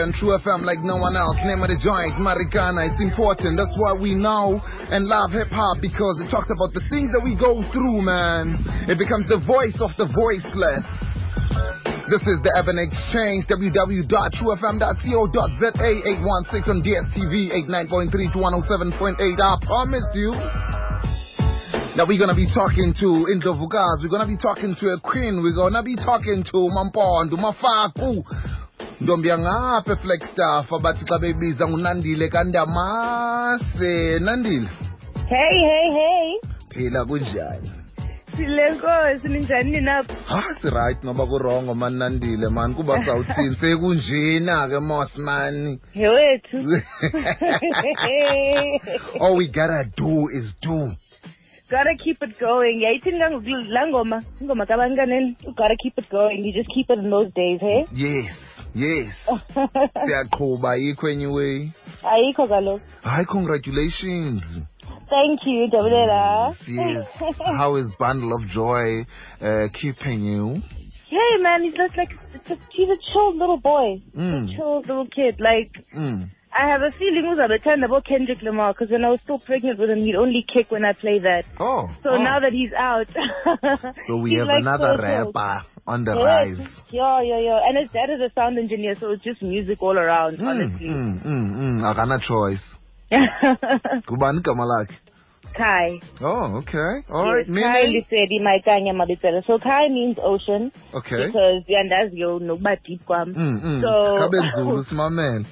On True FM like no one else. Name of the joint, Marikana. It's important. That's why we know and love hip hop because it talks about the things that we go through, man. It becomes the voice of the voiceless. This is the Urban Exchange, www.truefm.co.za, 816 on DSTV, 89.3 to 107.8. I promised you. Now we're gonna be talking to Indovukas, we're gonna be talking to a queen, we're gonna be talking to Mampondo, Mafaku, ntombi yangapha eflagstaff abathi xa bebiza ngunandile kandamase nandile Hey, hey, hey. phila kunjani Silenkosi ninjani ninapha? ha sirayithi noba kurongo mani nandile mani kuba sawuthini sekunjena ke mos mani He wethu. all we gotta do is do gotta keep it going. Yayithi la ngoma, ingoma gotta keep it going. You just keep it in those days, hey? yes yes siyaqhuba ayikho enye way Ayikho kaloku. hayi congratulations Thank you, Jabulela. yes how is bundle of joy uh, keeping you Hey man, he's just like it's a, he's a chill little boy. Mm. A chill little kid. Like mm. I have a feeling uzabe about Kendrick Lamar because when I was still pregnant with him, he'd only kick when I play that. oh So oh. now that he's out, So we have like another so rapper on the Yes. rise. Yeah, yeah, yeah. And his dad is a sound engineer, so it's just music all around, Mm, honestly. mm, mm, mm. Akana choice. Kubani igama lakhe? Kai. Oh, okay. All right. yes, Kai Meaning? lisedi maikanya mabitsela. So Kai means ocean Okay. because yandaziyo nokuba deep kwam. So- Kabe Zulu, simamele.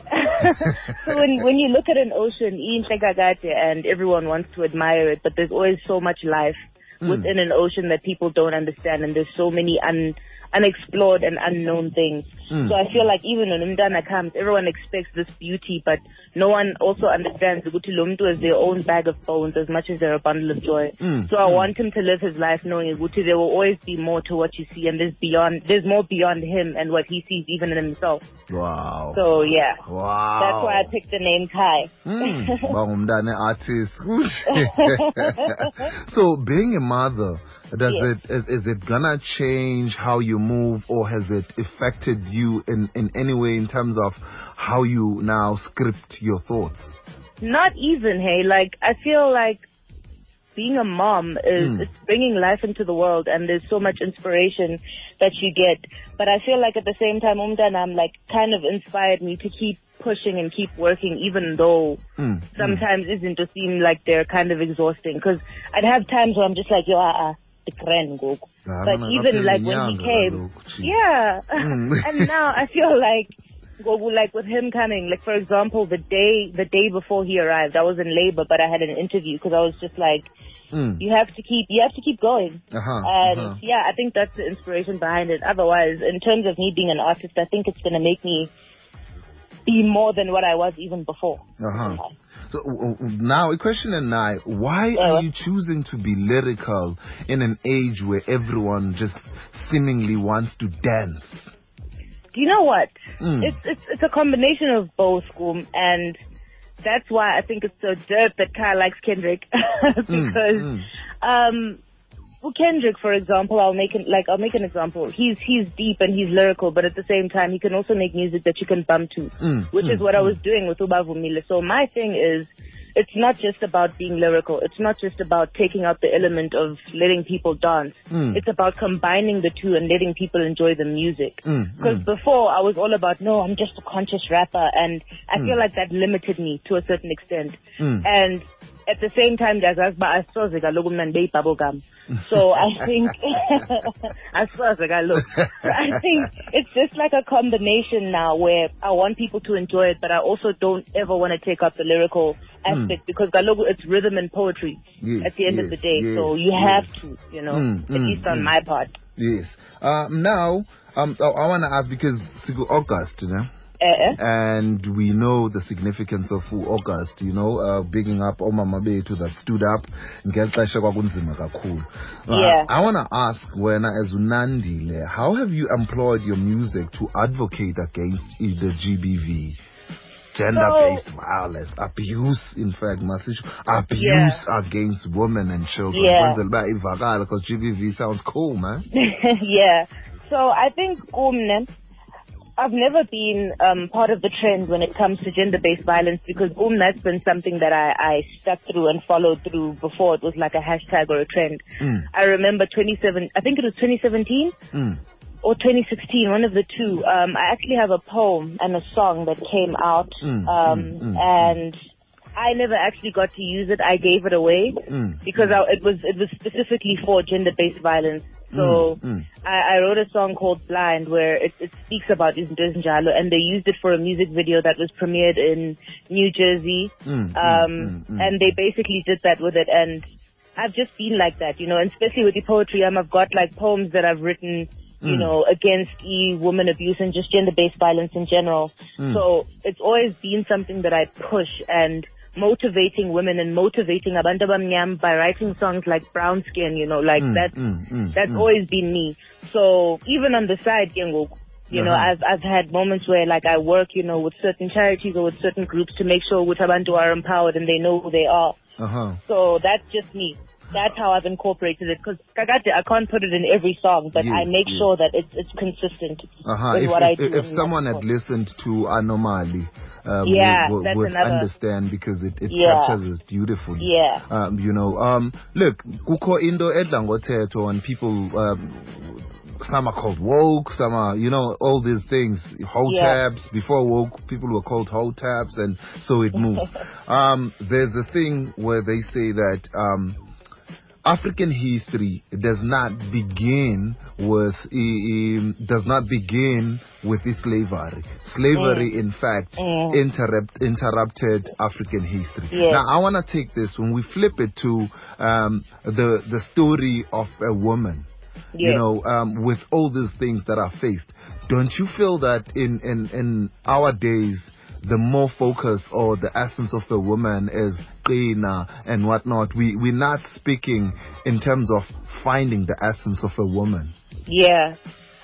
so when when you look at an ocean, inhle kakade, and everyone wants to admire it, but there's always so much life Mm. within an ocean that people don't understand, and there's so many un unexplored and unknown things. Mm. So I feel like even when Umdana comes, everyone expects this beauty, but no one also understands ukuthi lo muntu is their own bag of bones as much as they're a bundle of joy. Mm, So I mm. want him to live his life knowing ukuthi there will always be more to what you see, and there's beyond, there's more beyond him and what he sees even in himself. Wow. So yeah. wow. That's why I picked the name Kai. Mm, artist. so being a mother, does Yes. it is, is it gonna change how you move or has it affected you in, in any way in terms of how you now script your thoughts? Not even, hey. Like, I feel like being a mom is Mm. it's bringing life into the world and there's so much inspiration that you get. But I feel like at the same time, Umdanam, like, kind of inspired me to keep pushing and keep working even though Mm, sometimes isn't to seem like they're kind of exhausting. Because I'd have times where I'm just like, yo, ah, grand go. Ah, But even like when he came, yeah. Mm. and now I feel like, well, like with him coming, like for example, the day the day before he arrived, I was in labor, but I had an interview because I was just like, Mm. you have to keep, you have to keep going. Uh-huh, And uh-huh. yeah, I think that's the inspiration behind it. Otherwise, in terms of me being an artist, I think it's gonna make me be more than what I was even before. Uh-huh. So now a question and I, why are you choosing to be lyrical in an age where everyone just seemingly wants to dance? Do you know what? Mm. It's it's it's a combination of both, Goom, and that's why I think it's so dope that Kai likes Kendrick because mm. um well, Kendrick, for example, I'll make an, like I'll make an example. He's he's deep and he's lyrical, but at the same time, he can also make music that you can bump to, Mm, which is mm, what I was doing with Ubavumile. So my thing is, it's not just about being lyrical. It's not just about taking out the element of letting people dance. Mm. It's about combining the two and letting people enjoy the music. Mm, Because mm. before I was all about no, I'm just a conscious rapper, and I Mm. feel like that limited me to a certain extent. Mm. And at the same time, ndiyazazi uba asoze kaloku mna ndibe yibubble gum. So I think, as far as I look, I think it's just like a combination now where I want people to enjoy it, but I also don't ever want to take up the lyrical aspect because Galogo, it's rhythm and poetry Yes, at the end of the day. yes, so you yes. have to, you know, Mm, at mm, least on mm. my part. Yes. Um, now, um, I, I want to ask because August, you know, Uh, and we know the significance of August, you know, uh, bigging up omama bethu that stood up ngexesha kwakunzima kakhulu. Yeah. I want to ask wena as Unandile, how have you employed your music to advocate against the GBV? Gender-based violence, abuse, in fact, masisho, abuse against women and children. Yeah. Kwenzela uba ivakale, because GBV sounds cool, man. yeah. So I think Umne, I've never been um, part of the trend when it comes to gender-based violence because um, that's been something that I, I stuck through and followed through before it was like a hashtag or a trend. Mm. I remember 27, I think it was 2017 Mm. or 2016, one of the two. Um, I actually have a poem and a song that came out, Mm, um, mm, mm, and I never actually got to use it. I gave it away Mm. because I, it was it was specifically for gender-based violence. So Mm, mm. I, I wrote a song called Blind where it, it speaks about ezinjalo and they used it for a music video that was premiered in New Jersey. Mm, mm, Um, mm, mm, and they basically did that with it and I've just been like that, you know, and especially with the poetry, um, I've got like poems that I've written, you Mm. know, against e woman abuse and just gender-based violence in general. Mm. So it's always been something that I push and motivating women and motivating abantu abamnyama by writing songs like Brown Skin, you know, like Mm, that's mm, mm, that's mm. always been me. So even on the side, you know, Uh-huh. I've I've had moments where like I work, you know, with certain charities or with certain groups to make sure ukuthi abantu are empowered and they know who they are. Uh-huh. So that's just me. That's how I've incorporated it. Because Kagate, I can't put it in every song, but I make yes. sure that it's it's consistent Uh-huh. with If, what I do. if someone had listened to Anomaly, um, Yeah, would, would, that's would another- understand because it, it Yeah. captures it beautifully. Yeah. Um, you know, um, look, kukho into edla ngothetho and people, um, some are called woke, some are, you know, all these things, hotabs. Before woke, people were called hotabs, and so it moves. um, there's a thing where they say that, um, African history does not begin with does not begin with slavery. Slavery, in fact, Mm. interrupt, interrupted African history. Yes. Now, I want to take this when we flip it to um, the the story of a woman. You know, um, with all these things that are faced, don't you feel that in in in our days? The more focus or the essence of the woman is qina and whatnot. We we're not speaking in terms of finding the essence of a woman. Yeah.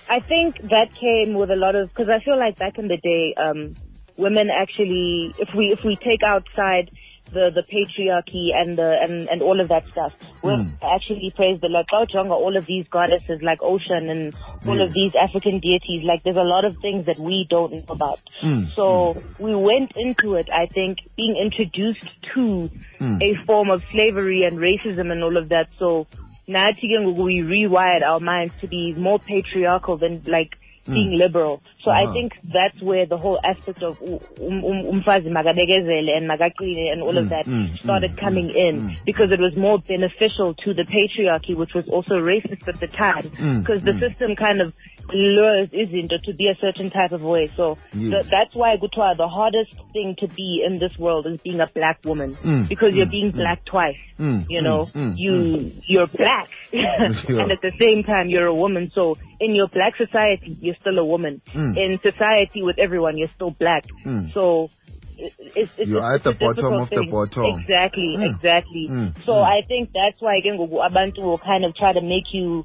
I think that came with a lot of, because I feel like back in the day, um, women actually, if we, if we take outside the, the patriarchy and the, and, and all of that stuff, women actually praise the Lord. Jonga, all of these goddesses like Oshun and all of these African deities, like there's a lot of things that we don't know about. Mm, So we went into it, I think, being introduced to Mm. a form of slavery and racism and all of that. So now we rewired our minds to be more patriarchal than like being liberal. So I Uh-huh. think that's where the whole aspect of um, um, umfazi makabekezele and makaqine and all of Mm, that mm, started mm, coming mm, in mm. because it was more beneficial to the patriarchy, which was also racist at the time. Mm, Because the mm. system kind of lures izinto to be a certain type of way. So Yes. th- that's why Gutwa, the hardest thing to be in this world is being a black woman Mm, because you're mm, being mm. black twice. Mm, You know, mm, you mm. you're black, and at the same time you're a woman. So in your black society, you're still a woman. In society with everyone, you're still black. So it's, it's, You're it's at the bottom of the bottom. Exactly, exactly. So. I think that's why again Abantu will kind of try to make you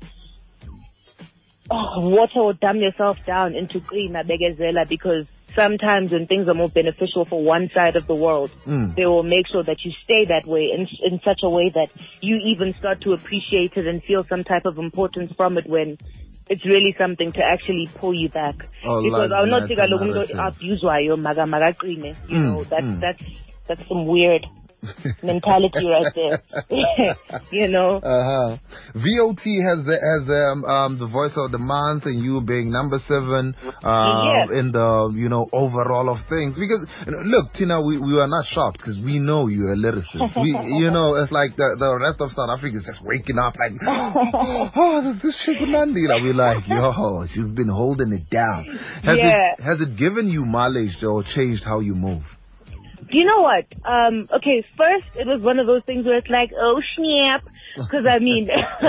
oh, water or dumb yourself down into Qina Begezela because sometimes when things are more beneficial for one side of the world, Mm. they will make sure that you stay that way in, in such a way that you even start to appreciate it and feel some type of importance from it when it's really something to actually pull you back. Oh, because I'll not take a look abuse wayo maga maga qine. You Mm, know, that's mm. that's that's some weird mentality right there. you know. Uh-huh. VOT has the, has um, um, the voice of the month, and you being number seven uh, Yeah. in the you know overall of things. Because look, Tina, we, we are not shocked because we know you're a lyricist. We, you know, it's like the the rest of South Africa is just waking up like, oh, this this shit Nandi. Like, we're like, yo, she's been holding it down. Has Yeah. it has it given you mileage or changed how you move? You know what? Um, okay, first it was one of those things where it's like, oh snap, because I mean,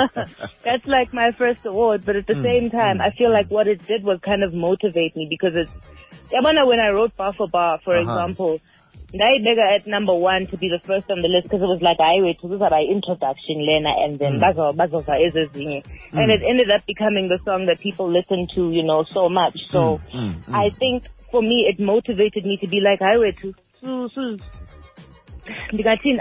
that's like my first award. But at the same time, I feel like what it did was kind of motivate me because it's. I wonder when I wrote bar for bar, for Uh-huh. example, ndayibeka at number one to be the first on the list because it was like hayi wethu kuzoba introduction lena and then bazo- bazova ezezinye and it ended up becoming the song that people listen to you know so much so mm, mm. i think for me it motivated me to be like I wethu su-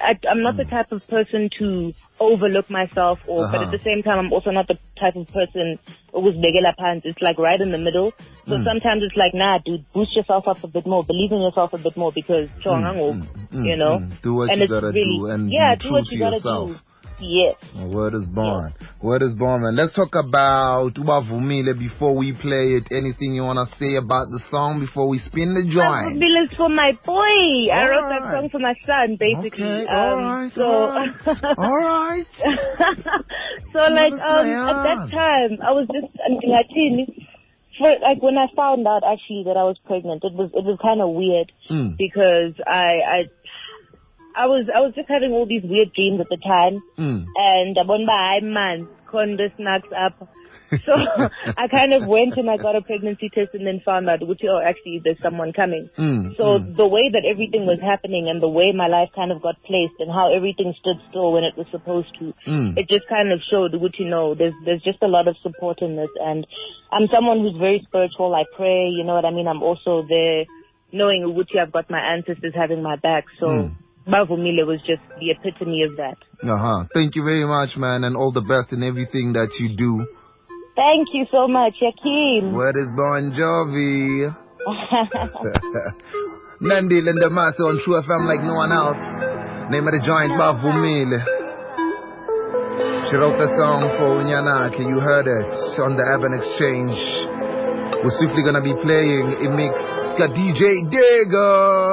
I- i'm not the type of person to overlook myself or but Uh-huh. at the same time i'm also not the type of person ukuzibekela phansi it's like right in the middle so sometimes it's like nah dude boost yourself up a bit more believe in yourself a bit more because mm, you know mm. Do what and you gotta really do and yeah do what you gotta yourself. do yes Word is born. Word is born, man. Let's talk about Ubavumile before we play it. Anything you want to say about the song before we spin the joint? Bill is for my boy. I wrote that song for my son, basically. Okay, um, alright, so, alright, alright. so like um, at that time, I was just I mean, like, for like when I found out actually that I was pregnant, it was it was kind of weird Mm. because I I I was I was just having all these weird dreams at the time, Mm. and I went by man, conda snacks up. So I kind of went and I got a pregnancy test and then found out, which oh actually there's someone coming. Mm, So mm. the way that everything was happening and the way my life kind of got placed and how everything stood still when it was supposed to, Mm. it just kind of showed, which you know, there's there's just a lot of support in this. And I'm someone who's very spiritual. I pray, you know what I mean. I'm also there, knowing which I've got my ancestors having my back. So Mm. Bavumile was just the epitome of that. Uh-huh. Thank you very much, man, and all the best in everything that you do. Thank you so much, Yakim. Word is Bon Jovi. Nandile Ndamase on True FM like no one else. Name of the joint, Bavumile. She wrote the song for Unyanake. You heard it on the Urban Exchange. We're swiftly gonna be playing a mix. Got DJ Digger.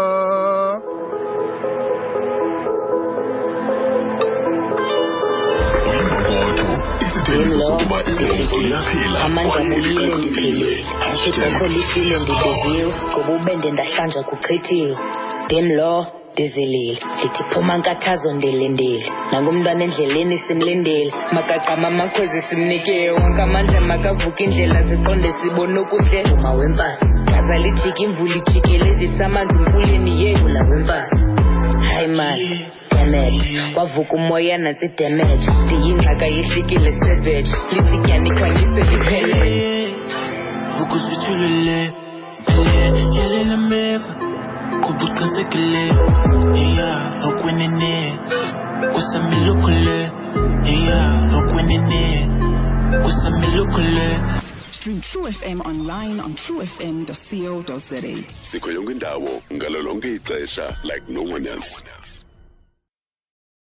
Amandla bulile ndiphilile ngihluphe lishile ndidiziwe ngoba ubende ndahlanjwa kuchithiwe. Ndim lo ndizilile. Ndithi phuma nkathazo ndilindile. Nangumntwana endleleni simlindile. Makagqama amakhwezi simnikile wonke amandla makavuka indlela ziqonde sibone ukuhle uma wempasi gaza lijika imvula ijikelezisa amanzi emfuleni yevula wempasi hayi mani demet wavuka umoya nantsi demet ndiyingxaka yehlukile savage. Lisityani khwanyise liphelele Vukusithulile Phele Tyelela meva Qhuba uqinisekile Yeah Okwenene Kusamile ukhule Yeah Okwenene kusamilukhule Stream True FM online on truefm.co.za. sikho yonke indawo ngalo lonke ixesha like no one else